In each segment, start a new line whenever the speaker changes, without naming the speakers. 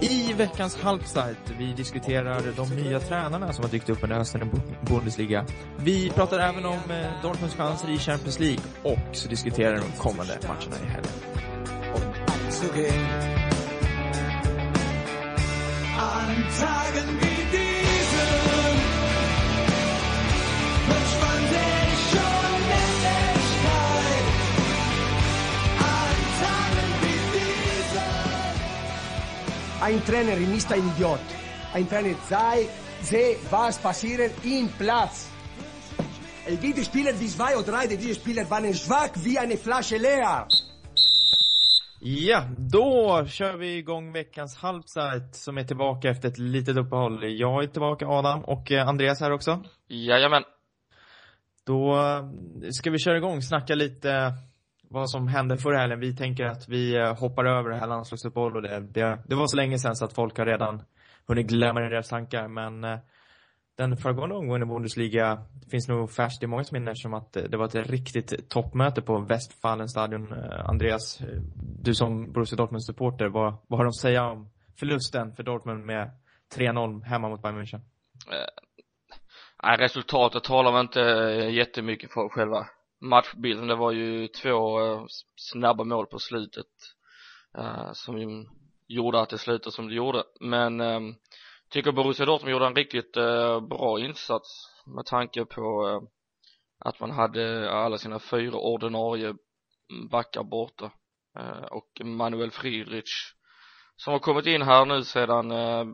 I veckans Halbzeit, vi diskuterar de nya tränarna som har dykt upp under hösten i Bundesliga. Vi pratar även om eh, Dortmunds chanser i Champions League och så diskuterar de kommande matcherna i helgen. An Tagen
Ein Trainer ist ein Idiot. Ein Trainer sei, sehe, was passiert im Platz. Es gibt Spieler wie zwei oder drei, diese Spieler waren schwach wie eine Flasche leer.
Ja, då kör vi igång veckans halvsajt som är tillbaka efter ett litet uppehåll. Jag är tillbaka, Adam, och eh, Andreas här också.
Jajamän.
Då eh, ska vi köra igång, snacka lite vad som hände förra helgen. Vi tänker att vi eh, hoppar över det här landslagsuppehållet och det, det, det var så länge sedan så att folk har redan hunnit glömma deras tankar, men eh, den föregående omgången i Bundesliga finns nog färskt i många minnen som att eh, det var ett riktigt toppmöte på Westfalenstadion. Andreas, du som Borussia Dortmund-supporter, vad, vad har de att säga om förlusten för Dortmund med 3-0 hemma mot Bayern München?
Nej, resultatet talar man inte jättemycket för själva matchbilden. Det var ju två eh, snabba mål på slutet eh, som gjorde att det slutade som det gjorde. Men ehm, tycker Borussia Dortmund gjorde en riktigt eh, bra insats med tanke på eh, att man hade alla sina fyra ordinarie backar borta eh, och Manuel Friedrich som har kommit in här nu sedan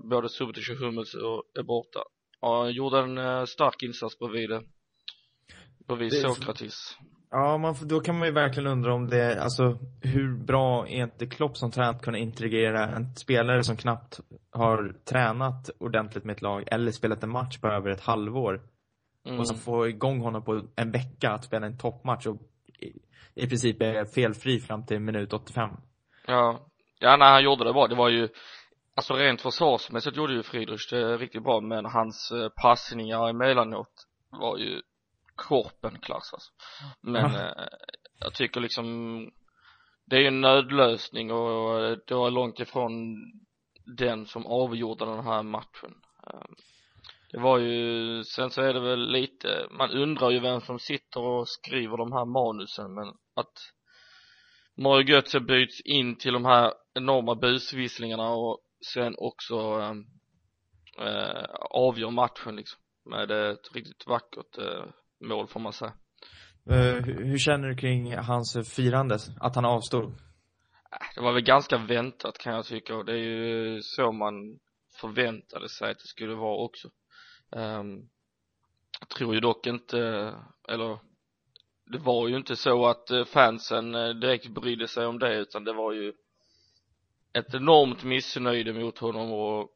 både Subotic och Hummels är borta och gjorde en stark insats bredvid bredvid Sokratis
Ja, man, då kan man ju verkligen undra om det, alltså hur bra är inte Klopp som tränare att kunna integrera en spelare som knappt har tränat ordentligt med ett lag eller spelat en match på över ett halvår mm. och så få igång honom på en vecka att spela en toppmatch och i, i princip är felfri fram till minut 85.
Ja, ja när han gjorde det bra, det var ju alltså rent försvarsmässigt gjorde ju Friedrich det riktigt bra men hans eh, passningar emellanåt var ju korpenklass alltså. Men eh, jag tycker liksom det är ju en nödlösning och det var långt ifrån den som avgjorde den här matchen ehm, det var ju, sen så är det väl lite, man undrar ju vem som sitter och skriver de här manusen men att Mario Götze byts in till de här enorma busvisslingarna och sen också äh, avgör matchen liksom med ett riktigt vackert äh, mål får man säga.
Uh, hur känner du kring hans firande, att han avstod?
Äh, det var väl ganska väntat kan jag tycka och det är ju så man förväntade sig att det skulle vara också. Um, jag tror ju dock inte, eller det var ju inte så att eh, fansen eh, direkt brydde sig om det utan det var ju ett enormt missnöje mot honom och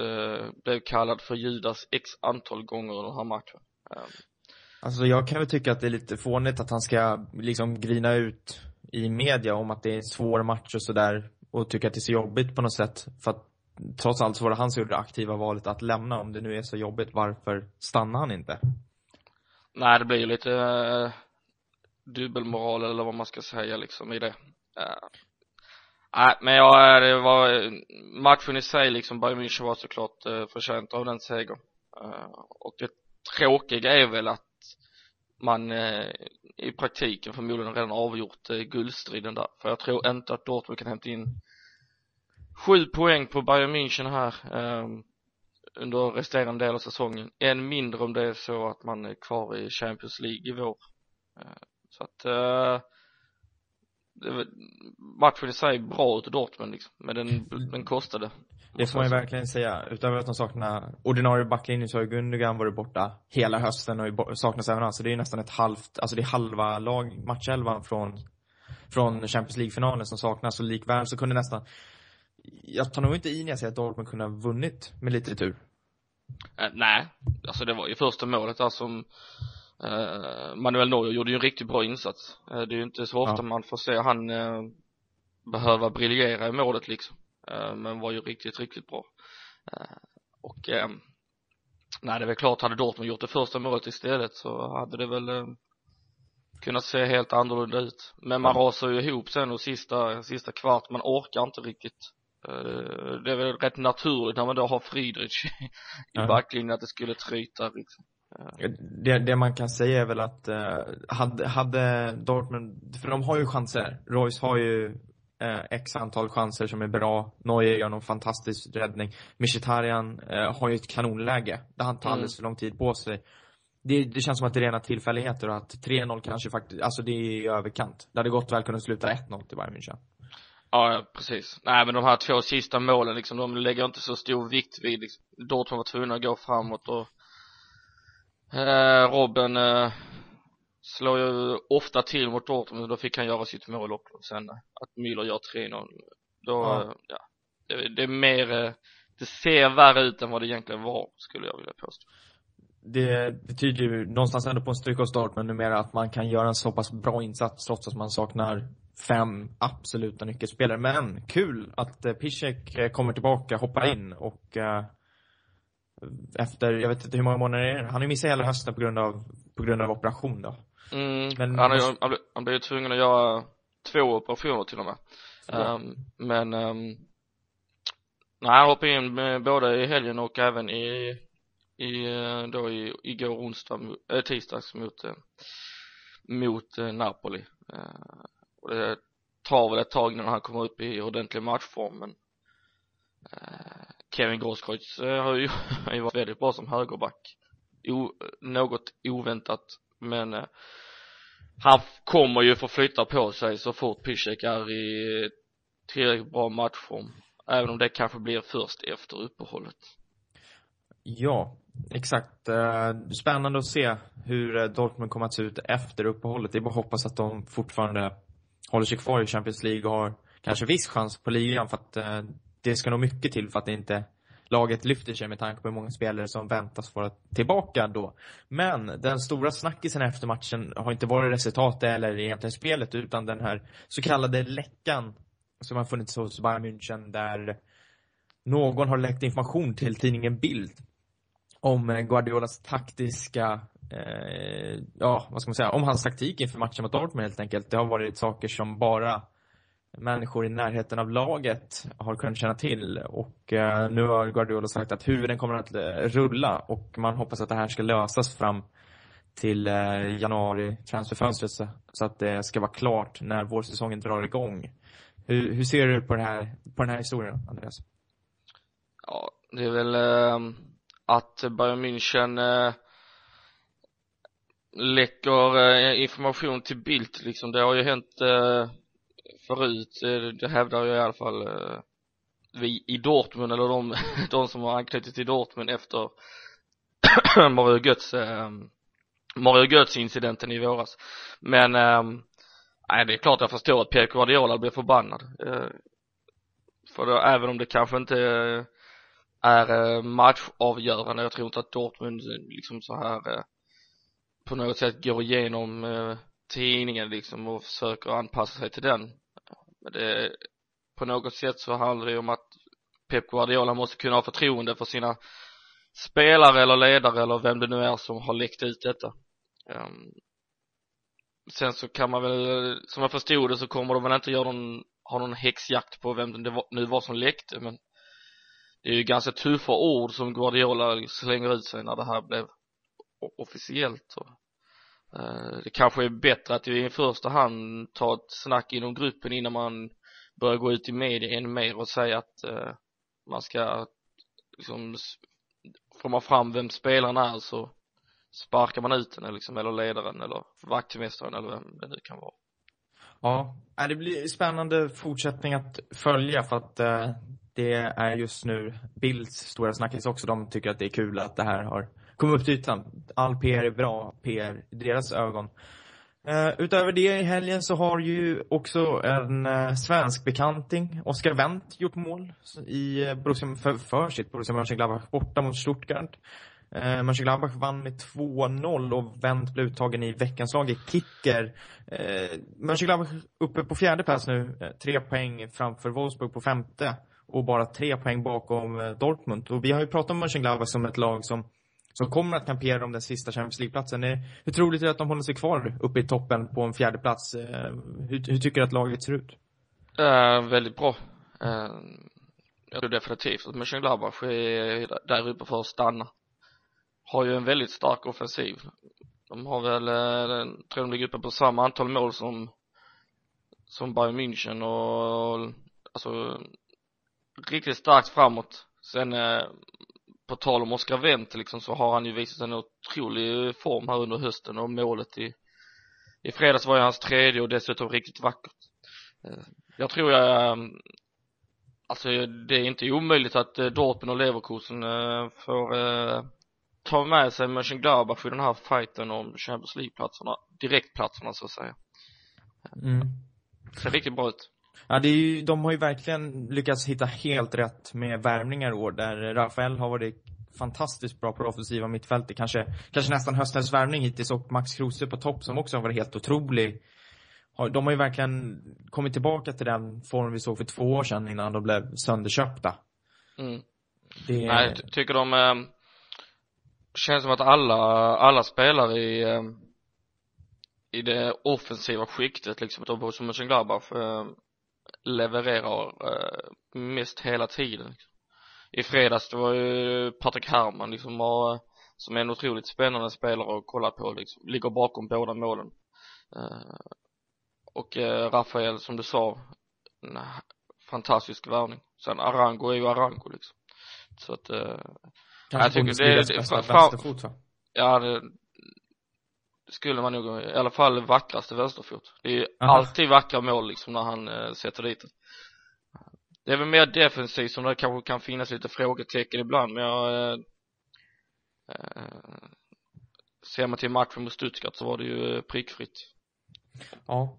uh, blev kallad för Judas x antal gånger under den här matchen.
Alltså jag kan väl tycka att det är lite fånigt att han ska liksom grina ut i media om att det är en svår match och sådär och tycka att det är så jobbigt på något sätt. För att trots allt så var det han som gjorde det aktiva valet att lämna. Om det nu är så jobbigt, varför stannar han inte?
Nej, det blir ju lite uh, dubbelmoral eller vad man ska säga liksom i det. Uh, nej, men jag, det var matchen i sig liksom, Bayern München var såklart uh, förtjänt av den segern. Uh, och det tråkiga är väl att man eh, i praktiken förmodligen redan avgjort eh, guldstriden där. För jag tror inte att Dortmund kan hämta in sju poäng på Bayern München här eh, under resterande del av säsongen. Än mindre om det är så att man är kvar i Champions League i vår. Eh, så att eh, matchen i sig bra utav Dortmund liksom men den, den kostade
det får man ju verkligen säga. Utöver att de saknar ordinarie backlinje så har Gundogan varit borta hela hösten och saknas även han. Så det är ju nästan ett halvt, alltså det är halva lag, matchelvan från, från Champions League-finalen som saknas och likväl så kunde nästan, jag tar nog inte i när jag säger att Dortmund kunde ha vunnit med lite tur.
Uh, nej, alltså det var ju första målet där som Manuel Neuer gjorde ju en riktigt bra insats. Uh, det är ju inte så ofta ja. man får se han behöva briljera i målet liksom. Eh, men var ju riktigt, riktigt bra eh, och nej det är väl klart hade Dortmund gjort det första målet istället så hade det väl kunnat se helt annorlunda ut men man rasar ju ihop sen och sista, sista kvart man orkar inte riktigt det är väl rätt naturligt när man då har Friedrich i ja. backlinjen att det skulle tryta liksom.
Det, det, man kan säga är väl att uh, hade, hade Dortmund, för de har ju chanser. Royce har ju uh, x antal chanser som är bra. Neuer gör någon fantastisk räddning. Mkhitaryan uh, har ju ett kanonläge. Det han tar alldeles för lång tid på sig. Det, det, känns som att det är rena tillfälligheter och att 3-0 kanske faktiskt, alltså det är i överkant. Det hade gott väl kunnat sluta 1-0 till Bayern München.
Ja, precis. Nej, men de här två sista målen liksom, de lägger inte så stor vikt vid liksom. Dortmund var tvungna att gå framåt och Eh, Robben eh, slår ju ofta till mot Dortmund, då fick han göra sitt mål också. Sen att Müller gör 3-0 då, ja, eh, ja. Det, det, är mer, eh, det ser värre ut än vad det egentligen var, skulle jag vilja påstå.
Det betyder ju någonstans ändå på en stryk och start men numera att man kan göra en så pass bra insats trots att man saknar fem absoluta nyckelspelare. Men kul att eh, Piszek kommer tillbaka, hoppar in och efter, jag vet inte hur många månader det är. Han har ju missat hela hösten på grund av, på grund av operation då.
Mm, men, han, är, han, blev, han blev ju tvungen att göra två operationer till och med. Um, men, um, nej han hoppade in med, både i helgen och även i, i eh, då i, igår onsdag, äh, tisdags mot, äh, mot äh, Napoli. Uh, och det tar väl ett tag innan han kommer upp i ordentlig matchform men Eh, Kevin Grosskreutz eh, har ju, har ju varit väldigt bra som högerback o, något oväntat men eh, han kommer ju få flytta på sig så fort Piszek är i tillräckligt bra matchform även om det kanske blir först efter uppehållet
Ja, exakt. Spännande att se hur Dortmund kommer att se ut efter uppehållet. Det är bara att hoppas att de fortfarande håller sig kvar i Champions League och har kanske viss chans på ligan för att det ska nog mycket till för att inte laget lyfter sig med tanke på hur många spelare som väntas vara tillbaka då. Men den stora snackisen efter matchen har inte varit resultatet eller egentligen spelet utan den här så kallade läckan som har funnits hos Bayern München där någon har läckt information till tidningen Bild om Guardiolas taktiska eh, ja, vad ska man säga, om hans taktik inför matchen mot Dortmund helt enkelt. Det har varit saker som bara människor i närheten av laget har kunnat känna till och eh, nu har Guardiola sagt att huvuden kommer att eh, rulla och man hoppas att det här ska lösas fram till eh, januari transferfönstret så, så att det ska vara klart när vårsäsongen drar igång. Hur, hur ser du på det här, på den här historien, Andreas?
Ja, det är väl eh, att Bayern München eh, läcker eh, information till Bildt liksom. Det har ju hänt eh, förut, eh, det hävdar ju i alla fall eh, vi i Dortmund eller de, de som har anknutit till Dortmund efter Mario Götz eh, Mario Götz incidenten i våras. Men eh, nej det är klart jag förstår att Pep Guardiola blir förbannad. Eh, för då, även om det kanske inte är eh, matchavgörande jag tror inte att Dortmund liksom så här eh, på något sätt går igenom tidningen liksom och försöker anpassa sig till den men det på något sätt så handlar det ju om att Pep Guardiola måste kunna ha förtroende för sina spelare eller ledare eller vem det nu är som har läckt ut detta. Um, sen så kan man väl som jag förstod det så kommer de väl inte göra någon ha någon häxjakt på vem det nu var som läckte men det är ju ganska tuffa ord som Guardiola slänger ut sig när det här blev officiellt och Eh, det kanske är bättre att vi i första hand tar ett snack inom gruppen innan man börjar gå ut i media ännu mer och säga att eh, man ska liksom får man fram vem spelaren är så sparkar man ut den liksom, eller ledaren eller vaktmästaren eller vem det nu kan vara
Ja, det blir spännande fortsättning att följa för att eh, det är just nu Bilds stora snackis också. De tycker att det är kul att det här har Kom upp till ytan. All PR är bra PR i deras ögon. Uh, utöver det i helgen så har ju också en uh, svensk bekanting, Oskar Wendt, gjort mål i uh, Borussia, för, för sitt Borussia Mönchengladbach borta mot Stuttgart. Uh, Mönchengladbach vann med 2-0 och Wendt blev uttagen i veckans lag i kicker. Uh, Mönchengladbach uppe på fjärde plats nu, uh, tre poäng framför Wolfsburg på femte och bara tre poäng bakom Dortmund. Och vi har ju pratat om Mönchengladbach som ett lag som som kommer att kampera om den sista Champions League-platsen. Hur troligt är det att de håller sig kvar uppe i toppen på en fjärde plats? Eh, hur, hur tycker du att laget ser ut?
Uh, väldigt bra. Uh, jag tror definitivt att Mönchengladbach är där uppe för att stanna har ju en väldigt stark offensiv de har väl, eh, tror de ligger uppe på samma antal mål som som Bayern München och alltså riktigt starkt framåt sen eh, på tal om Oscar Wendt liksom så har han ju visat en otrolig form här under hösten och målet i i fredags var ju hans tredje och dessutom riktigt vackert eh, jag tror jag alltså det är inte omöjligt att Dortmund och Leverkusen får ta med sig Mönchengladbach i den här fighten om Champions League-platserna, direktplatserna så att säga. Mm. Ser riktigt bra ut.
Ja, det är ju, de har ju verkligen lyckats hitta helt rätt med värvningar i år, där Rafael har varit fantastiskt bra på det offensiva mittfältet, kanske, kanske nästan höstens värvning hittills och Max Kruse på topp som också har varit helt otrolig. De har ju verkligen kommit tillbaka till den form vi såg för två år sedan innan de blev sönderköpta.
Mm. Det... Nej, tycker de, eh, känns som att alla, alla spelare i eh, i det offensiva skiktet liksom Borussia Mönchengladbach eh, levererar eh, mest hela tiden. I fredags det var ju Patrik Herrmann liksom och, som är en otroligt spännande spelare att kolla på liksom. Ligger bakom båda målen. Och Rafael som du sa en fantastisk värvning. Sen Arango är ju Arango liksom. Så att
Kanske jag tycker det, det, bästa vänsterfot va?
Ja det, det skulle man nog, i alla fall vackraste vänsterfot. Det är ju alltid vackra mål liksom när han äh, sätter dit det det är väl mer defensivt som det kanske kan finnas lite frågetecken ibland men jag äh, äh, ser man till matchen mot Stuttgart så var det ju prickfritt.
Ja.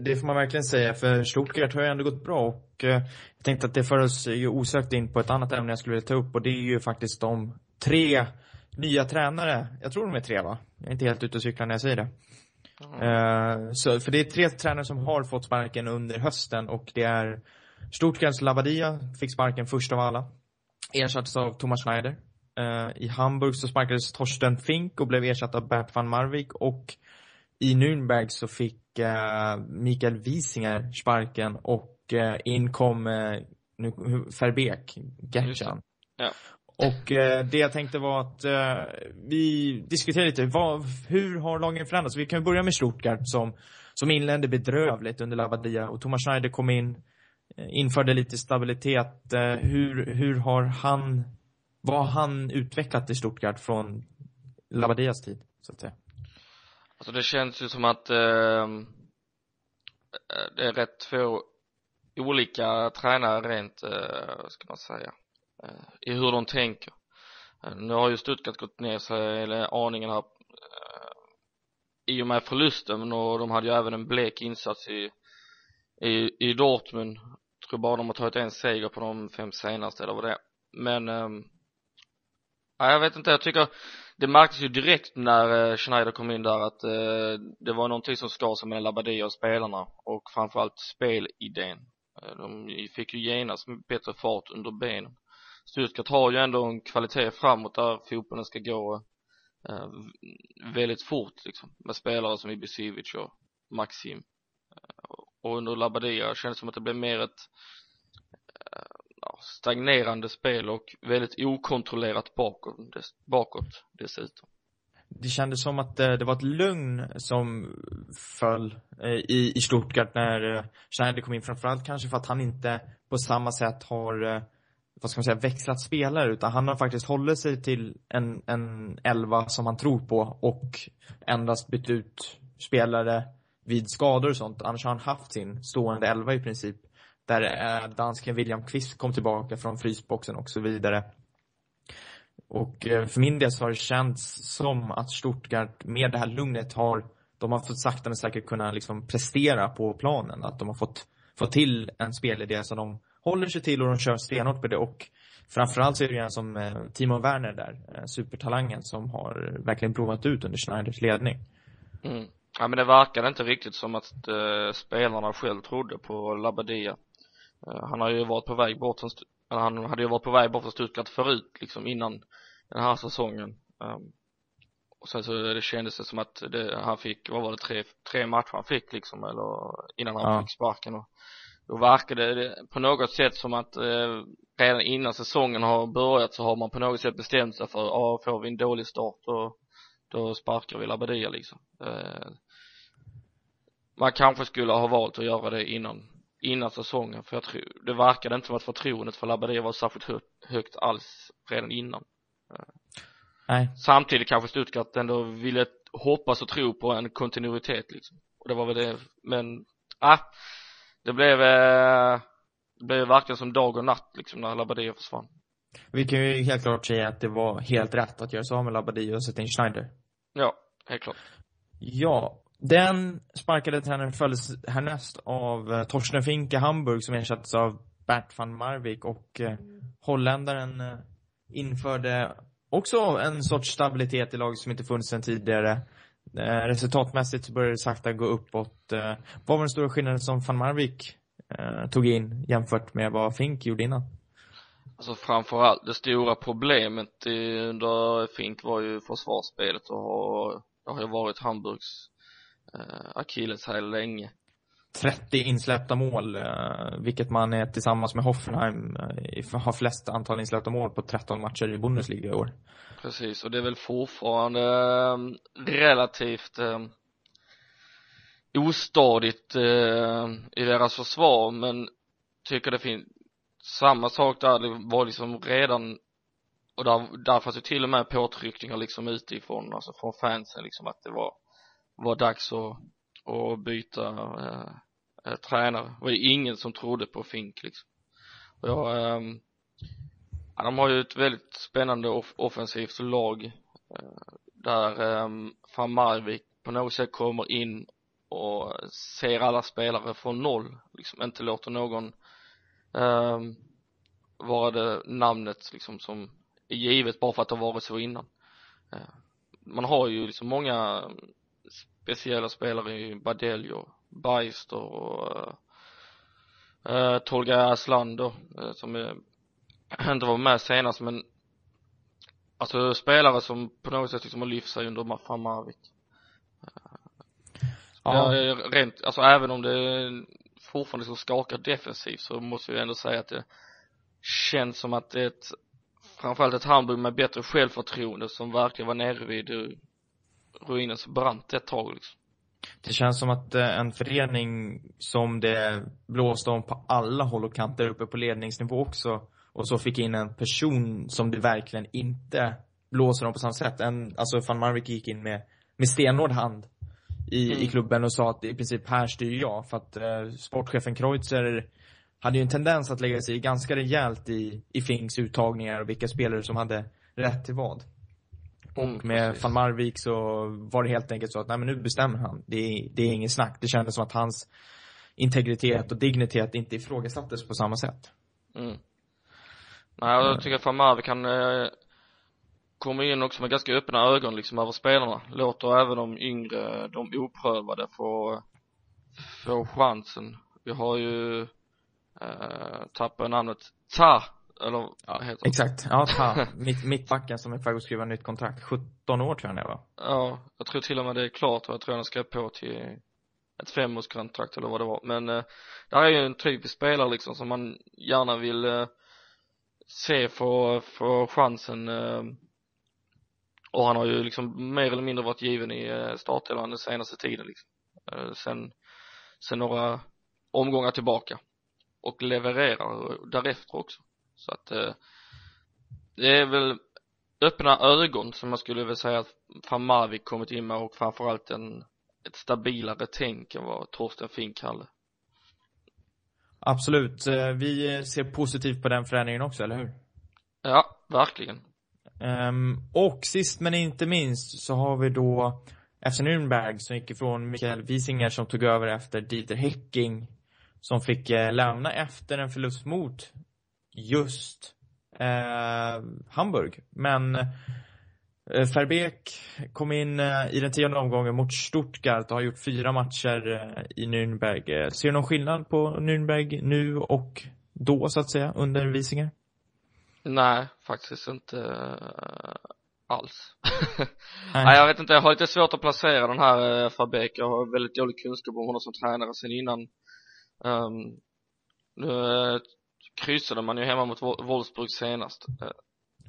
Det får man verkligen säga, för Stuttgart har ju ändå gått bra och eh, jag tänkte att det för oss ju osökt in på ett annat ämne jag skulle vilja ta upp och det är ju faktiskt de tre nya tränare, jag tror de är tre va? Jag är inte helt ute och cyklar när jag säger det. Mm. Uh, så, för det är tre tränare som har fått sparken under hösten och det är Stuttgarts Labadia fick sparken först av alla. Ersattes av Thomas Schneider. Uh, I Hamburg så sparkades Torsten Fink och blev ersatt av Bert van Marwijk och i Nürnberg så fick uh, Mikael Wiesinger sparken och in kom nu, Verbeek, Gertjan.
Ja.
Och eh, det jag tänkte var att eh, vi diskuterar lite, vad, hur har lagen förändrats? Vi kan börja med Stuttgart som, som inledde bedrövligt under Lavadia och Thomas Schneider kom in, eh, införde lite stabilitet. Eh, hur, hur har han, vad har han utvecklat i Stuttgart från Lavadias tid, så att säga?
Alltså det känns ju som att ehm, eh, det är rätt få olika tränare rent, eh, ska man säga, Eh, i hur de tänker. Eh, nu har ju Stuttgart gått ner sig, eller aningen här, eh, i och med förlusten och de hade ju även en blek insats i, i, i Dortmund. Jag tror bara de har tagit en seger på de fem senaste eller vad det är. Men, eh, jag vet inte, jag tycker det märktes ju direkt när eh, Schneider kom in där att eh, det var någonting som skar sig mellan Labadia och spelarna och framförallt spelidén de fick ju genast bättre fart under benen Stuttgart har ju ändå en kvalitet framåt där fotbollen ska gå eh, väldigt fort liksom med spelare som Ibisevic och Maxim eh, och under Labadia kändes det som att det blev mer ett eh, stagnerande spel och väldigt okontrollerat bakåt, dess, bakåt dessutom.
Det kändes som att eh, det, var ett lugn som föll i, i Stuttgart när Schneider kom in, framförallt kanske för att han inte på samma sätt har vad ska man säga, växlat spelare utan han har faktiskt hållit sig till en, en elva som han tror på och endast bytt ut spelare vid skador och sånt. Annars har han haft sin stående elva i princip. Där eh, dansken William Kvist kom tillbaka från frysboxen och så vidare. Och eh, för min del så har det känts som att Stuttgart med det här lugnet har, de har fått sakta men säkert kunna liksom prestera på planen. Att de har fått, fått till en spelidé som de håller sig till och de kör stenhårt på det. Och framförallt så är det en som eh, Timo Werner där, supertalangen som har verkligen provat ut under Schneiders ledning.
Mm. Ja men det verkade inte riktigt som att eh, spelarna själv trodde på Labadia Eh, han har ju varit på väg bort från, han hade ju varit på väg bort från Stuttgart förut liksom innan den här säsongen um, och sen så det kändes det som att det, han fick, vad var det, tre, tre matcher han fick liksom eller innan han ja. fick sparken och då verkar det på något sätt som att eh, redan innan säsongen har börjat så har man på något sätt bestämt sig för, ja får vi en dålig start då, då sparkar vi Labadia liksom. Eh, man kanske skulle ha valt att göra det innan innan säsongen för jag tror det verkade inte som att förtroendet för Labadia var särskilt högt, högt alls redan innan.
Nej.
samtidigt kanske Stuttgart ändå ville hoppas och tro på en kontinuitet liksom. Och det var väl det men ah, det blev eh, det blev verkligen som dag och natt liksom när Labadia försvann
Vi kan ju helt klart säga att det var helt rätt att göra sig av med Labadia och sätta in Schneider.
ja helt klart
Ja, den sparkade tränaren följdes härnäst av eh, Torsten Fink i Hamburg som ersattes av Bert van Marwijk och eh, holländaren eh, införde också en sorts stabilitet i laget som inte funnits sedan tidigare. Eh, resultatmässigt så började det sakta gå uppåt. Eh, vad var den stora skillnaden som van Marwijk eh, tog in jämfört med vad Fink gjorde innan?
Alltså framförallt det stora problemet under Fink var ju försvarsspelet och har, det har ju varit Hamburgs eh, akilleshäl länge
30 insläppta mål, eh, vilket man är tillsammans med Hoffenheim eh, har flest antal insläppta mål på 13 matcher i Bundesliga i år.
Precis och det är väl fortfarande eh, relativt ostadigt i deras försvar men tycker det finns samma sak där det var liksom redan och där, där fanns ju till och med påtryckningar liksom utifrån, alltså från fansen liksom att det var var dags att, och byta eh, eh, tränare. Det var ju ingen som trodde på Fink liksom. Och jag, eh, ja, de har ju ett väldigt spännande off offensivt lag eh, där eh, van Marvik på något sätt kommer in och ser alla spelare från noll, liksom inte låter någon eh, vara det namnet liksom som är givet bara för att det har varit så innan. Eh, man har ju liksom många speciella spelare i Badeljo, Beister och äh, Tolga Aslan då, äh, som är, inte var med senast men alltså spelare som på något sätt liksom har lyft sig under van Marwijk ja. ja rent, alltså även om det fortfarande så skakar defensivt så måste jag ändå säga att det känns som att det är ett framförallt ett Hamburg med bättre självförtroende som verkligen var nere vid ruinens brant ett tag liksom.
Det känns som att eh, en förening som det blåste om på alla håll och kanter uppe på ledningsnivå också och så fick in en person som det verkligen inte blåser om på samma sätt. En, alltså van Marwijk gick in med, med stenhård hand i, mm. i klubben och sa att i princip här styr jag för att eh, sportchefen Kreutzer hade ju en tendens att lägga sig ganska rejält i, i Finks uttagningar och vilka spelare som hade rätt till vad. Mm, och med van Marwijk så var det helt enkelt så att, nej men nu bestämmer han. Det är, det är ingen snack. Det kändes som att hans integritet och dignitet inte ifrågasattes på samma sätt.
Mm. Nej, jag tycker att van Marwijk kan eh, komma in också med ganska öppna ögon liksom över spelarna. Låter även de yngre, de oprövade få, få chansen. Vi har ju eh, tappat namnet Ta eller
ja, heter Exakt, ja, ta. Mitt, mittbacken som är på väg att skriva nytt kontrakt, 17 år tror jag det var.
Ja, jag tror till och med det är klart och jag tror han skrev på till ett femårskontrakt eller vad det var. Men eh, det här är ju en typisk spelare liksom som man gärna vill eh, se få, få chansen eh, och han har ju liksom mer eller mindre varit given i eh, startelvan den senaste tiden liksom. Eh, sen, sen några omgångar tillbaka och levererar därefter också så att eh, det är väl öppna ögon som man skulle vilja säga att Marwijk kommit in med och framförallt en ett stabilare tänk än vad Torsten Fink hade.
Absolut, eh, vi ser positivt på den förändringen också, eller hur?
Ja, verkligen.
Um, och sist men inte minst så har vi då efter Nürnberg som gick ifrån Mikael Wiesinger som tog över efter Dieter Hecking som fick eh, lämna efter en förlust mot just eh, Hamburg. Men eh, Verbeek kom in eh, i den tionde omgången mot Stuttgart och har gjort fyra matcher eh, i Nürnberg. Eh, ser du någon skillnad på Nürnberg nu och då, så att säga, under Visinger?
Nej, faktiskt inte uh, alls. Nej. Nej. jag vet inte, jag har lite svårt att placera den här Verbeek. Jag har väldigt dålig kunskap om honom som tränare sen innan. Um, Nu eh, kryssade man ju hemma mot Wolfsburg senast. Eh,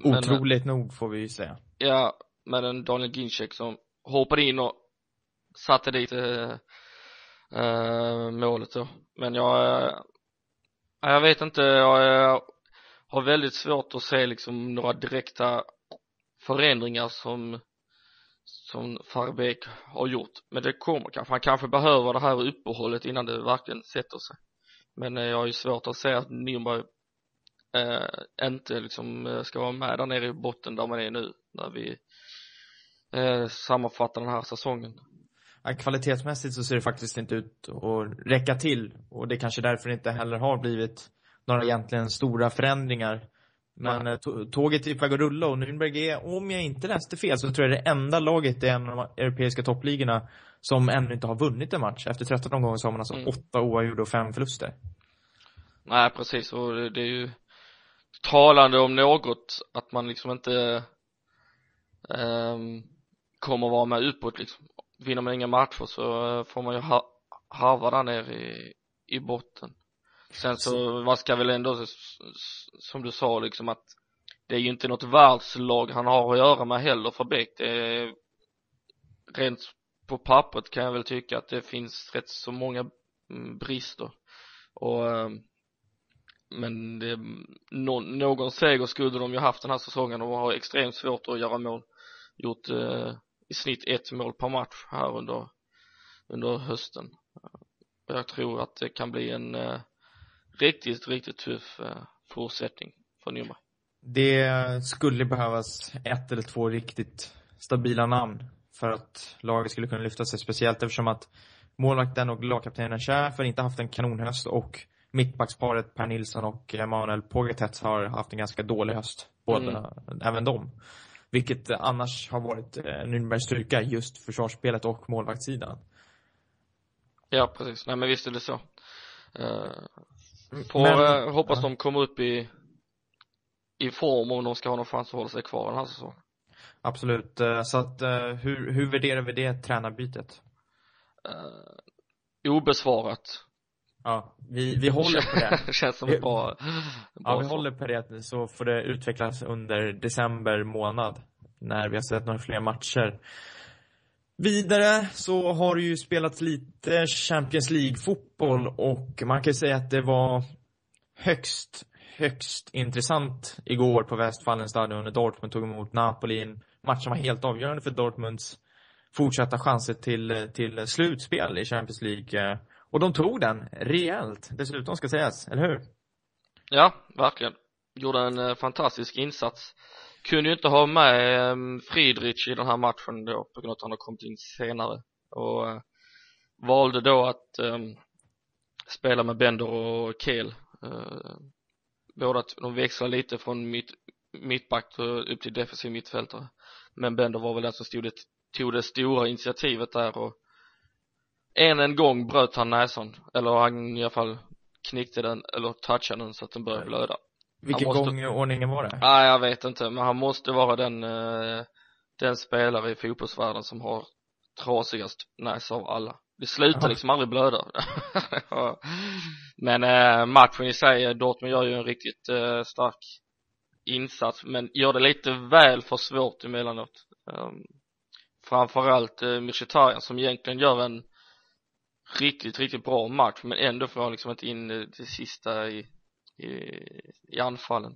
men, eh,
Otroligt nog får vi ju säga.
Ja, med en Daniel Ginczek som hoppade in och satte dit eh, eh, målet då. Men jag, eh, jag vet inte, jag har väldigt svårt att se liksom några direkta förändringar som som Farbek har gjort. Men det kommer kanske, han kanske behöver det här uppehållet innan det verkligen sätter sig. Men eh, jag har ju svårt att se att Nürnberg eh, inte liksom eh, ska vara med där nere i botten där man är nu när vi eh, sammanfattar den här säsongen.
Ja, kvalitetsmässigt så ser det faktiskt inte ut att räcka till och det är kanske därför inte heller har blivit några egentligen stora förändringar. Men eh, tåget är på väg att rulla och Nürnberg är, om jag inte läste fel, så tror jag det enda laget i en av de europeiska toppligorna som ännu inte har vunnit en match. Efter 13 omgångar så har man alltså mm. åtta oavgjorda och fem förluster.
Nej, precis och det är ju talande om något att man liksom inte um, kommer vara med uppåt liksom. Vinner man inga matcher så får man ju ha harva där nere i, i botten. Sen så, man ska väl ändå, som du sa liksom att det är ju inte något världslag han har att göra med heller för Beck. Det är, rent på pappret kan jag väl tycka att det finns rätt så många mm, brister. Och ehm, men det, någon, någon seger skulle de ju haft den här säsongen och har extremt svårt att göra mål. Gjort eh, i snitt ett mål per match här under under hösten. Jag tror att det kan bli en eh, riktigt, riktigt tuff eh, fortsättning för Nürnberg.
Det skulle behövas ett eller två riktigt stabila namn för att laget skulle kunna lyfta sig, speciellt eftersom att målvakten och lagkaptenen Schäfer inte haft en kanonhöst och mittbacksparet Per Nilsson och Emanuel Pogatetz har haft en ganska dålig höst, båda, mm. även de. Vilket annars har varit eh, Nürnbergs styrka, just försvarsspelet och målvaktssidan.
Ja, precis. Nej, men visst är det så. Uh, Får Men, eh, hoppas ja. de kommer upp i i form om de ska ha någon chans att hålla sig kvar den här säsongen.
Absolut, eh, så att eh, hur, hur värderar vi det tränarbytet?
Uh, obesvarat.
Ja, vi, vi håller på det.
Känns som bra,
Ja, vi håller på det så får det utvecklas under december månad. När vi har sett några fler matcher. Vidare så har det ju spelats lite Champions League-fotboll och man kan säga att det var högst, högst intressant igår på Westfalenstadion när Dortmund tog emot Napoli. En match som var helt avgörande för Dortmunds fortsatta chanser till, till slutspel i Champions League. Och de tog den rejält dessutom ska sägas, eller hur?
Ja, verkligen. Gjorde en eh, fantastisk insats kunde ju inte ha med ehm, Friedrich i den här matchen då på grund av att han har kommit in senare och eh, valde då att um, spela med Bender och Kehl uh, båda de växlar lite från mitt, mittback upp till defensiv mittfältare men Bender var väl den som stod det, tog det stora initiativet där och än en gång bröt han näsan eller han i alla fall knickte den eller touchade den så att den började blöda
vilken måste... gång i ordningen var det?
Nej, jag vet inte, men han måste vara den, uh, den spelare i fotbollsvärlden som har trasigast näsa av alla. Det slutar Aha. liksom aldrig blöda. men uh, matchen i sig, Dortmund gör ju en riktigt stark insats, men gör det lite väl för svårt emellanåt. Um, framförallt uh, Mkhitaryan som egentligen gör en riktigt, riktigt bra match men ändå får han liksom inte in det sista i i, i anfallen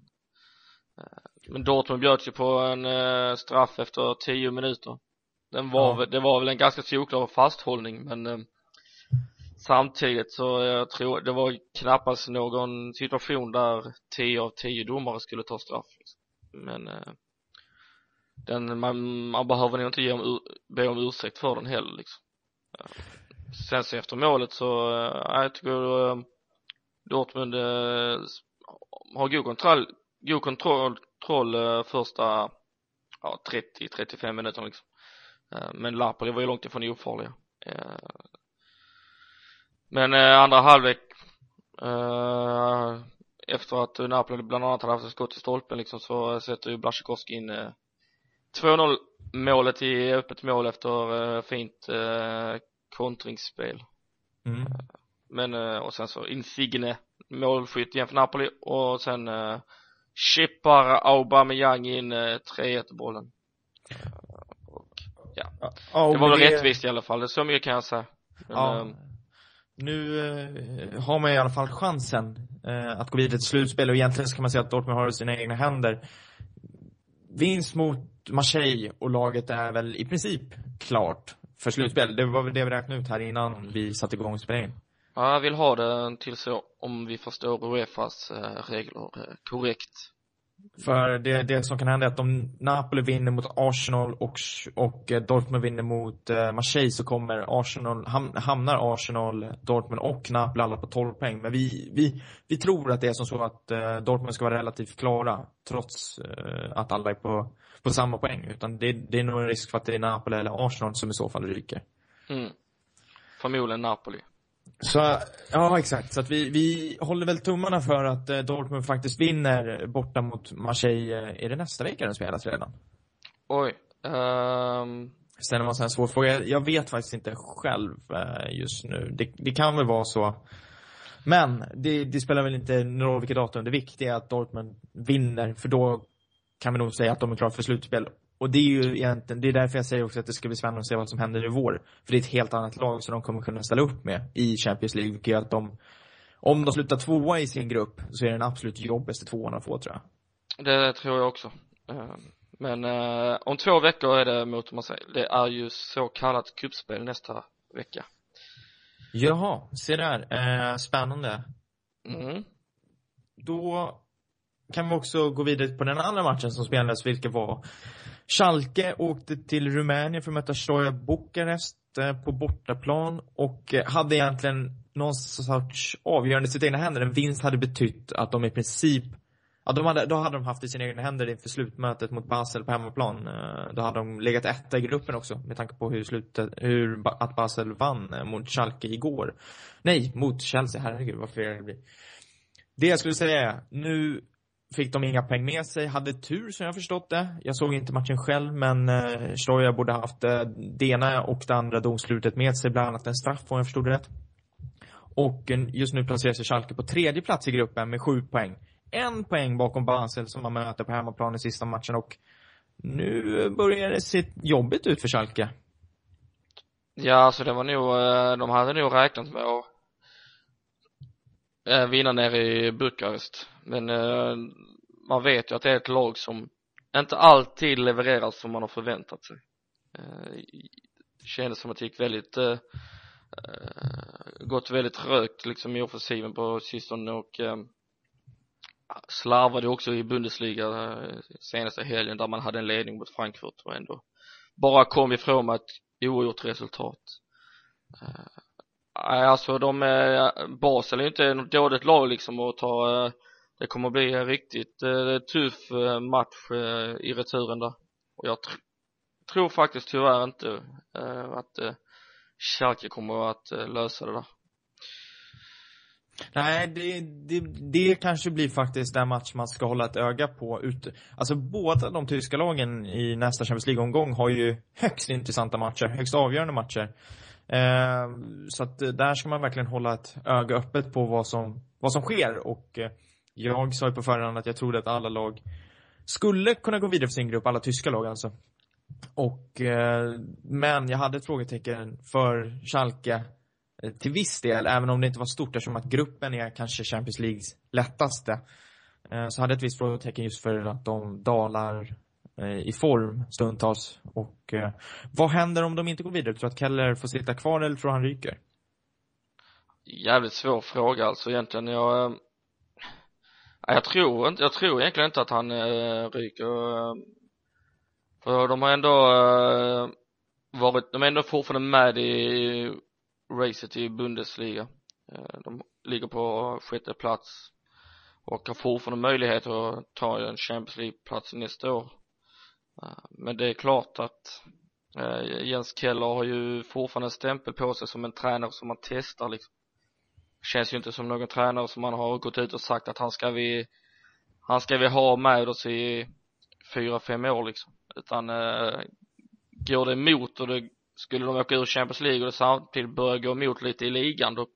eh, men Dortmund bjöd sig på en uh, straff efter tio minuter den var, ja. det var väl en ganska solklar fasthållning men uh, samtidigt så jag tror det var knappast någon situation där tio av tio domare skulle ta straff liksom. men eh den, man, man behöver nog inte ge om, be om ursäkt för den heller liksom eh, sen så efter målet så, uh, jag tycker eh, Dortmund eh, har god kontroll, god kontroll, kontroll eh, första ja, 30-35 minuter liksom. Eh, men Napoli var ju långt ifrån ofarliga. Eh, men eh, andra halvlek eh, efter att Napoli bland annat hade haft ett skott i stolpen liksom så sätter ju Blasikowski in 2-0 målet i öppet mål efter fint kontringsspel. Mm. Men, och sen så Insigne målskytt igen för Napoli och sen eh, chippar Aubameyang in eh, 3-1 bollen. Och, ja.
ja
det var väl rättvist i alla fall, det så mycket kan jag säga. Men,
ja. Nu eh, har man i alla fall chansen eh, att gå vidare till slutspel och egentligen så kan man säga att Dortmund har det i sina egna händer. Vinst mot Marseille och laget är väl i princip klart för slutspel. Det var väl det vi räknade ut här innan vi satte igång spelningen.
Ja, jag vill ha det till så om vi förstår Uefas eh, regler eh, korrekt.
För det, det som kan hända är att om Napoli vinner mot Arsenal och, och eh, Dortmund vinner mot eh, Marseille så kommer Arsenal, ham, hamnar Arsenal, eh, Dortmund och Napoli alla på 12 poäng. Men vi, vi, vi tror att det är som så att eh, Dortmund ska vara relativt klara trots eh, att alla är på, på samma poäng. Utan det, det är nog en risk för att det är Napoli eller Arsenal som i så fall ryker.
Mm. Förmodligen Napoli.
Så, ja exakt. Så att vi, vi håller väl tummarna för att eh, Dortmund faktiskt vinner borta mot Marseille. Eh, Är det nästa vecka den spelas redan?
Oj.
Sen var en sån här svår fråga. Jag vet faktiskt inte själv eh, just nu. Det, det kan väl vara så. Men det, det spelar väl inte någon roll vilket datum. Det viktiga är att Dortmund vinner, för då kan vi nog säga att de är klara för slutspel. Och det är ju egentligen, det är därför jag säger också att det ska bli spännande att se vad som händer i vår. För det är ett helt annat lag som de kommer kunna ställa upp med i Champions League. Vilket gör att de, om de slutar tvåa i sin grupp, så är det den absolut jobbigaste tvåan att få tror jag.
det tror jag också. Ehm, men eh, om två veckor är det mot Marseille. Det är ju så kallat kuppspel nästa vecka.
Jaha, se där. Eh, spännande.
Mm.
Då kan vi också gå vidare på den andra matchen som spelades, vilket var Schalke åkte till Rumänien för att möta Stoja Bukarest eh, på bortaplan och eh, hade egentligen någon sorts avgörande i sina egna händer. En vinst hade betytt att de i princip Ja, de hade, då hade de haft i sina egna händer inför slutmötet mot Basel på hemmaplan. Eh, då hade de legat etta i gruppen också med tanke på hur slutet, hur, att Basel vann mot Schalke igår. Nej, mot Chelsea, herregud vad fel det blir. Det jag skulle säga är, nu fick de inga poäng med sig, hade tur som jag förstått det. Jag såg inte matchen själv, men eh, Stoja borde haft eh, det ena och det andra domslutet med sig, bland annat en straff om jag förstod det rätt. Och eh, just nu placerar sig Schalke på tredje plats i gruppen med sju poäng. En poäng bakom Basel som man möter på hemmaplan i sista matchen och nu börjar det se jobbigt ut för Schalke.
Ja, alltså det var nog, eh, de hade nog räknat med att eh, vinna nere i Bukarest. Men eh, man vet ju att det är ett lag som inte alltid levererar som man har förväntat sig. Eh, kändes som att det gick väldigt, eh, eh, gått väldigt trögt liksom i offensiven på sistone och eh, slarvade också i Bundesliga eh, senaste helgen där man hade en ledning mot Frankfurt och ändå bara kom ifrån med ett oavgjort resultat. Eh, Nej, alltså de, eh, Basel är ju inte något dåligt lag liksom att ta, eh, det kommer bli en riktigt eh, tuff eh, match eh, i returen där. Och jag tr tror faktiskt tyvärr inte eh, att eh, Schalke kommer att eh, lösa det där.
Nej, det, det, det kanske blir faktiskt den match man ska hålla ett öga på. Ut, alltså båda de tyska lagen i nästa Champions League-omgång har ju högst intressanta matcher, högst avgörande matcher. Eh, så att eh, där ska man verkligen hålla ett öga öppet på vad som, vad som sker och eh, jag sa ju på förhand att jag trodde att alla lag skulle kunna gå vidare för sin grupp, alla tyska lag alltså. Och, eh, men jag hade ett frågetecken för Schalke eh, till viss del, även om det inte var stort eftersom att gruppen är kanske Champions Leagues lättaste. Eh, så hade jag ett visst frågetecken just för att de dalar eh, i form stundtals. Och eh, vad händer om de inte går vidare? Tror du att Keller får sitta kvar eller tror du han ryker?
Jävligt svår fråga alltså egentligen. Jag, eh, jag tror inte, jag tror egentligen inte att han eh, ryker. För de har ändå eh, varit, de är ändå fortfarande med i racet i Bundesliga. Eh, de ligger på sjätte plats och har fortfarande möjlighet att ta en Champions League-plats nästa år. Eh, men det är klart att eh, Jens Keller har ju fortfarande en stämpel på sig som en tränare som man testar liksom känns ju inte som någon tränare som man har gått ut och sagt att han ska vi han ska vi ha med oss i fyra, fem år liksom. Utan eh, går det emot och det skulle de åka ur Champions League och det samtidigt börjar gå emot lite i ligan då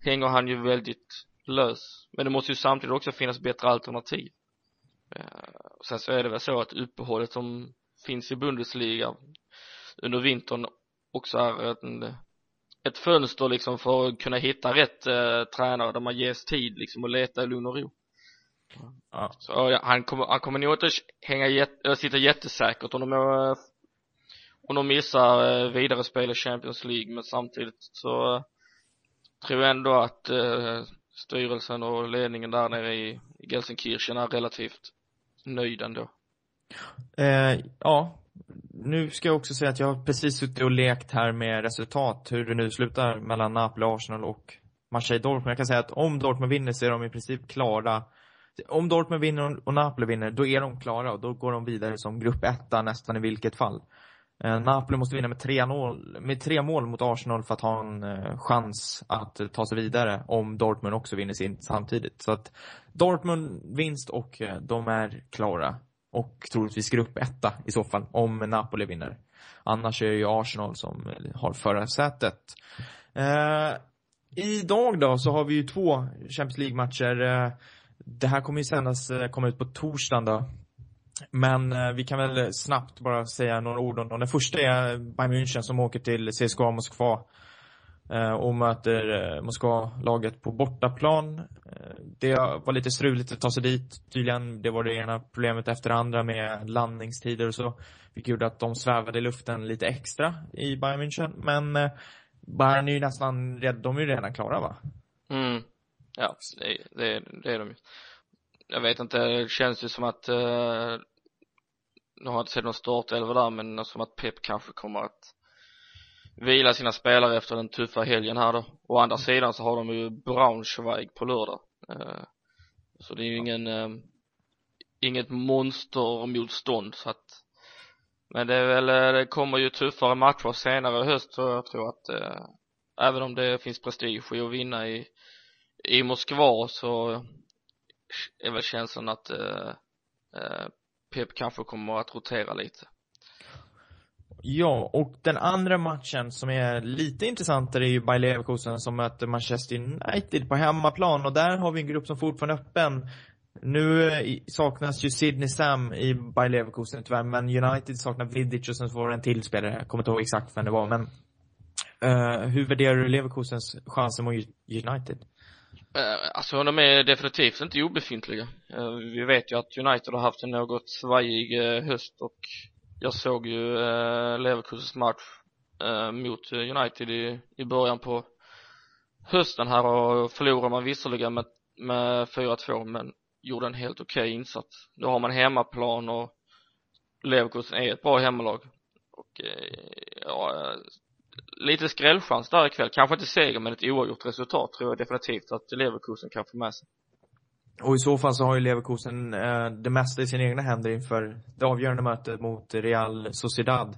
hänger han ju väldigt lös. Men det måste ju samtidigt också finnas bättre alternativ. Eh, sen så är det väl så att uppehållet som finns i Bundesliga under vintern också är en, ett fönster liksom för att kunna hitta rätt eh, tränare där man ges tid liksom att leta i lugn och ro
Ja.
så ja, han kommer, han kommer nog inte hänga jätte, äh, sitta jättesäkert om de, äh, om de missar äh, vidare spel i Champions League men samtidigt så äh, tror jag ändå att äh, styrelsen och ledningen där nere i, i Gelsenkirchen är relativt nöjd ändå.
Eh, ja, nu ska jag också säga att jag har precis suttit och lekt här med resultat, hur det nu slutar mellan Napoli, Arsenal och Marseille Dortmund. Jag kan säga att om Dortmund vinner så är de i princip klara. Om Dortmund vinner och Napoli vinner, då är de klara och då går de vidare som grupp etta nästan i vilket fall. Eh, Napoli måste vinna med tre, mål, med tre mål mot Arsenal för att ha en eh, chans att eh, ta sig vidare om Dortmund också vinner sin samtidigt. Så att Dortmund vinst och eh, de är klara. Och troligtvis gruppetta i så fall, om Napoli vinner. Annars är det ju Arsenal som har förarsätet. Eh, idag då så har vi ju två Champions League-matcher. Eh, det här kommer ju sändas, eh, komma ut på torsdagen då. Men eh, vi kan väl snabbt bara säga några ord om dem. Den första är Bayern München som åker till CSKA Moskva eh, Eh, och möter eh, Moskva-laget på bortaplan. Eh, Det var lite struligt att ta sig dit tydligen. Det var det ena problemet efter det andra med landningstider och så. Vilket gjorde att de svävade i luften lite extra i Bayern München. Men eh, Bayern är ju nästan, red- de är ju redan klara va?
Mm. Ja, det, det, det är de ju. Jag vet inte, det känns ju som att eh, nu har jag inte sett någon startelva där men som att Pep kanske kommer att vila sina spelare efter den tuffa helgen här då. Å andra sidan så har de ju Braunschweig på lördag. Uh, så det är ju ingen, uh, inget monstermotstånd så att men det är väl, eh, det kommer ju tuffare matcher senare i höst så jag tror att uh, även om det finns prestige i att vinna i i Moskva så är väl känslan att eh, eh, Pep kanske kommer att rotera lite.
Ja, och den andra matchen som är lite intressantare är ju Bayer Leverkusen som möter Manchester United på hemmaplan och där har vi en grupp som fortfarande är öppen. Nu eh, saknas ju Sidney Sam i Bayer Leverkusen tyvärr, men United saknar Vidic och sen så var det en till spelare, jag kommer inte ihåg exakt vem det var, men uh, hur värderar du Leverkusens chanser mot United?
Eh, alltså de är definitivt inte obefintliga. Vi vet ju att United har haft en något svajig höst och jag såg ju eh, Leverkusens match eh, mot United i, i början på hösten här och förlorade man visserligen med, med 4-2 men gjorde en helt okej okay insats. Då har man hemmaplan och Leverkusen är ett bra hemmalag och eh, ja, eh, lite skrällchans där ikväll, kanske inte seger men ett oavgjort resultat tror jag definitivt att Leverkusen kan få med sig.
Och i så fall så har ju Leverkusen eh, det mesta i sina egna händer inför det avgörande mötet mot Real Sociedad.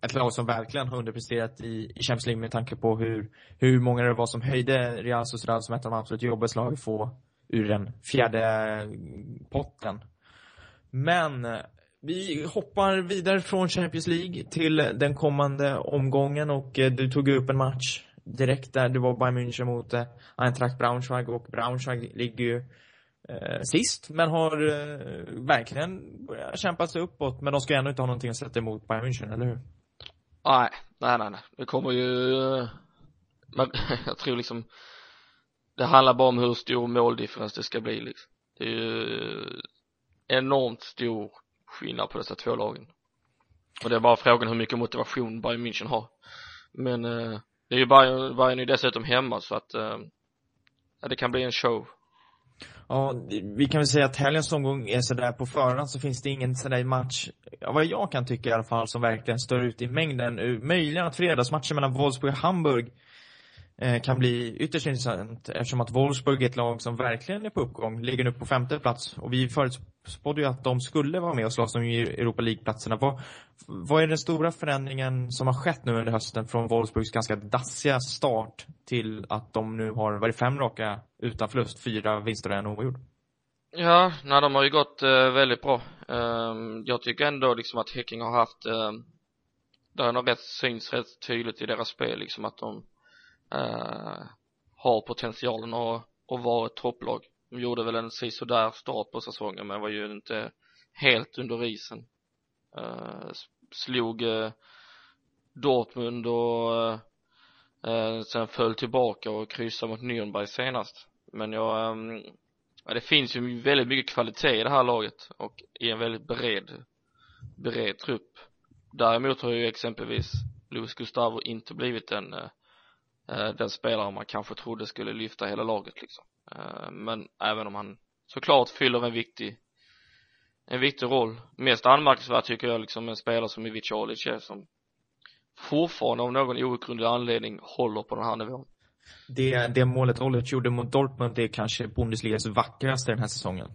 Ett lag som verkligen har underpresterat i, i Champions League med tanke på hur, hur många det var som höjde Real Sociedad som ett av de absolut jobbigaste lagen att få ur den fjärde eh, potten. Men eh, vi hoppar vidare från Champions League till den kommande omgången och eh, du tog upp en match direkt där. Det var Bayern München mot eh, Eintracht Braunschweig och Braunschweig ligger ju eh, sist men har eh, verkligen börjat kämpa sig uppåt men de ska ändå inte ha någonting att sätta emot Bayern München, eller hur?
Nej, nej, nej, nej. Det kommer ju, eh, men jag tror liksom det handlar bara om hur stor måldifferens det ska bli liksom. Det är ju enormt stor skillnad på dessa två lagen. Och det är bara frågan hur mycket motivation Bayern München har. Men eh, det är ju Bayern, Bayern är ju dessutom hemma så att eh, det kan bli en show.
Ja, vi kan väl säga att helgens omgång är sådär på förhand så finns det ingen sådär match, vad jag kan tycka i alla fall, som verkligen står ut i mängden. Möjligen att fredagsmatchen mellan Wolfsburg och Hamburg eh, Eh, kan bli ytterst intressant eftersom att Wolfsburg är ett lag som verkligen är på uppgång, ligger nu på femte plats och vi förutspådde ju att de skulle vara med och slåss om Europa League-platserna. Vad, vad är den stora förändringen som har skett nu under hösten från Wolfsburgs ganska dassiga start till att de nu har varit fem raka utan förlust, fyra vinster och en oavgjord?
Ja, nej de har ju gått eh, väldigt bra. Eh, jag tycker ändå liksom att Häcking har haft, eh, det har nog rätt syns rätt tydligt i deras spel liksom att de eh, har potentialen att, och vara ett topplag. De gjorde väl en sådär start på säsongen men var ju inte helt under isen. Uh, slog uh, Dortmund och uh, sen föll tillbaka och kryssade mot Nürnberg senast. Men jag, um, ja, det finns ju väldigt mycket kvalitet i det här laget och i en väldigt bred, bred trupp. Däremot har ju exempelvis Luis Gustavo inte blivit den, den spelare man kanske trodde skulle lyfta hela laget liksom. Men även om han såklart fyller en viktig en viktig roll. Mest anmärkningsvärt tycker jag liksom en spelare som Ivic är som fortfarande av någon outgrundlig anledning håller på den här nivån.
Det, det målet Olic gjorde mot Dortmund är kanske Bundesligas vackraste den här säsongen.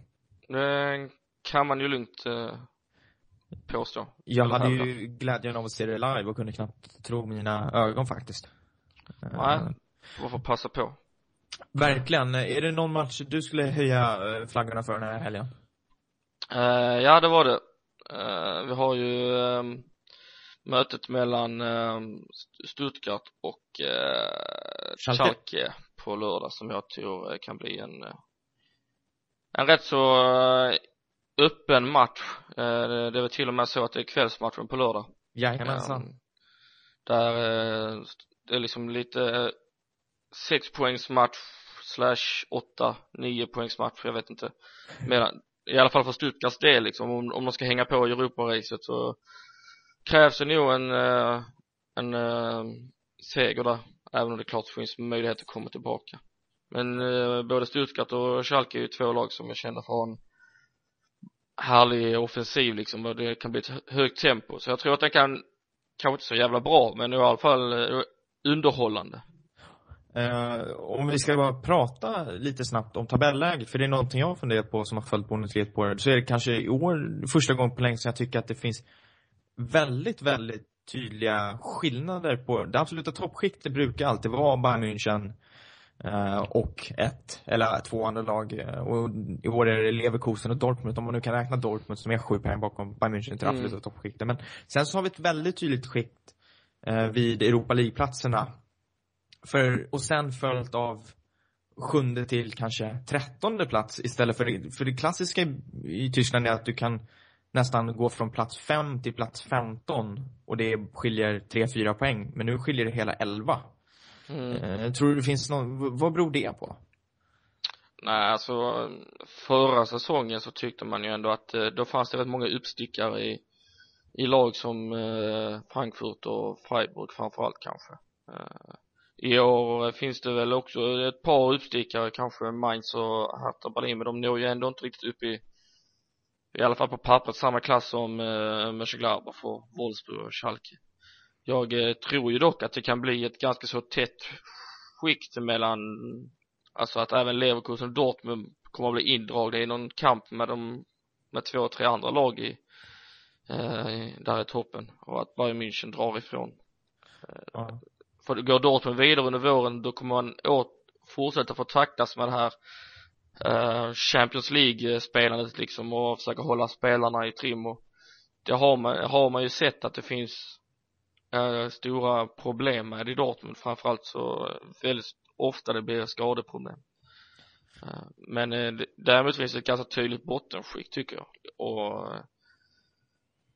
Det kan man ju lugnt eh, påstå.
Jag hade ju glädjen av att se det live och kunde knappt tro mina ögon faktiskt.
Nej, varför passa på?
Verkligen. Är det någon match du skulle höja eh, flaggorna för den här helgen?
Uh, ja det var det uh, vi har ju um, mötet mellan um, Stuttgart och uh, Schalke. Schalke på lördag som jag tror kan bli en en rätt så öppen match det är väl till och med så att det är kvällsmatchen på lördag
Jajamensan um,
där liksom lite eh, sex poängs match slash åtta, nio poängs match, jag vet inte medan i alla fall för Stuttgarts del liksom, om, om de ska hänga på i Europaracet så krävs det nog en, eh, en, en seger där, även om det klart finns möjlighet att komma tillbaka. Men eh, både Stuttgart och Schalke är ju två lag som är kända för att ha en härlig offensiv liksom och det kan bli ett högt tempo så jag tror att den kan kanske inte så jävla bra men i alla fall underhållande
Uh, om vi ska bara prata lite snabbt om tabelläget, för det är någonting jag har funderat på som har följt Bundesliga på så är det kanske i år första gången på länge som jag tycker att det finns väldigt, väldigt tydliga skillnader på, det absoluta toppskiktet brukar alltid vara Bayern München uh, och ett, eller två andra lag. Uh, och i år är det Leverkusen och Dortmund, om man nu kan räkna Dortmund som är sju poäng bakom Bayern München till det absoluta mm. toppskiktet. Men sen så har vi ett väldigt tydligt skikt vid Europa League-platserna för, och sen följt av sjunde till kanske trettonde plats istället för, för det klassiska i Tyskland är att du kan nästan gå från plats fem till plats femton och det skiljer tre, fyra poäng. Men nu skiljer det hela elva. Mm. Eh, tror du det finns någon, vad beror det på?
Nej, alltså förra säsongen så tyckte man ju ändå att eh, då fanns det rätt många uppstickare i, i lag som eh, Frankfurt och Freiburg framförallt kanske. Eh, i år finns det väl också ett par uppstickare, kanske Mainz och Hertha Berlin, men de når ju ändå inte riktigt upp i i alla fall på pappret samma klass som eh, Mönchengladbach och Wolfsburg och Schalke. Jag eh, tror ju dock att det kan bli ett ganska så tätt skikt mellan alltså att även Leverkusen och Dortmund kommer att bli indragna i någon kamp med de med två, tre andra lag i där i toppen. Och att Bayern München drar ifrån. Eh, ja. För går Dortmund vidare under våren då kommer man åt, fortsätta få taktas med det här uh, Champions League-spelandet liksom och försöka hålla spelarna i trim. Och det har man, har man ju sett att det finns uh, stora problem med i Dortmund. Framförallt så väldigt ofta det blir skadeproblem. Uh, men uh, däremot finns det ett ganska tydligt bottenskikt tycker jag. Och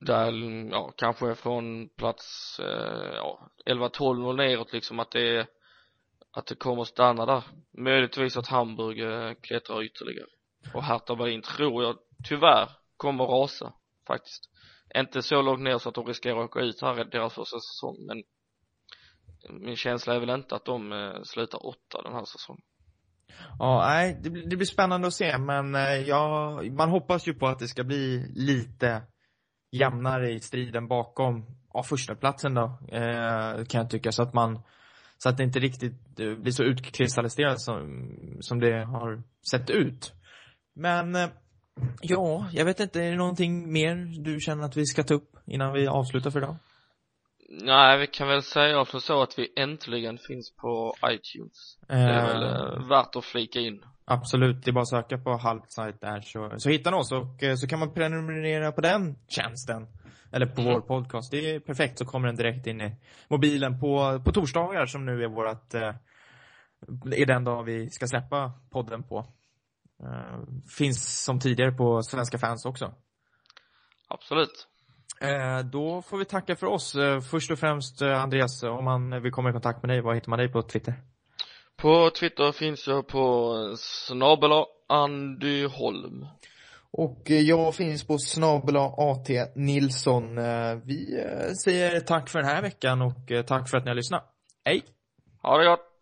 där, ja, kanske från plats, eh, ja, 11-12 och neråt liksom att det är, att det kommer stanna där. Möjligtvis att Hamburg eh, klättrar ytterligare. Och Hertha Berlin tror jag tyvärr kommer rasa faktiskt. Inte så långt ner så att de riskerar att åka ut här deras första säsong men min känsla är väl inte att de eh, slutar åtta den här säsongen.
Ja, nej, det, blir spännande att se men eh, jag, ja, man hoppas ju på att det ska bli lite jämnare i striden bakom ja, första platsen då, eh, kan jag tycka. Så att man, så att det inte riktigt eh, blir så utkristalliserat som, som det har sett ut. Men, eh, ja, jag vet inte, är det någonting mer du känner att vi ska ta upp innan vi avslutar för idag?
Nej, vi kan väl säga så att vi äntligen finns på iTunes. Det är väl eh, värt att flika in.
Absolut, det är bara att söka på Halvside där så, så hittar ni oss och eh, så kan man prenumerera på den tjänsten. Eller på mm. vår podcast. Det är perfekt så kommer den direkt in i mobilen på, på torsdagar som nu är vårat eh, är den dag vi ska släppa podden på. Eh, finns som tidigare på Svenska fans också.
Absolut.
Eh, då får vi tacka för oss. Eh, först och främst eh, Andreas, om man vill komma i kontakt med dig, var hittar man dig på Twitter?
På Twitter finns jag på snabela Andy Holm.
Och eh, jag finns på snabel AT Nilsson. Eh, Vi eh, säger tack för den här veckan och tack för att ni har lyssnat. Hej!
Ha det gott!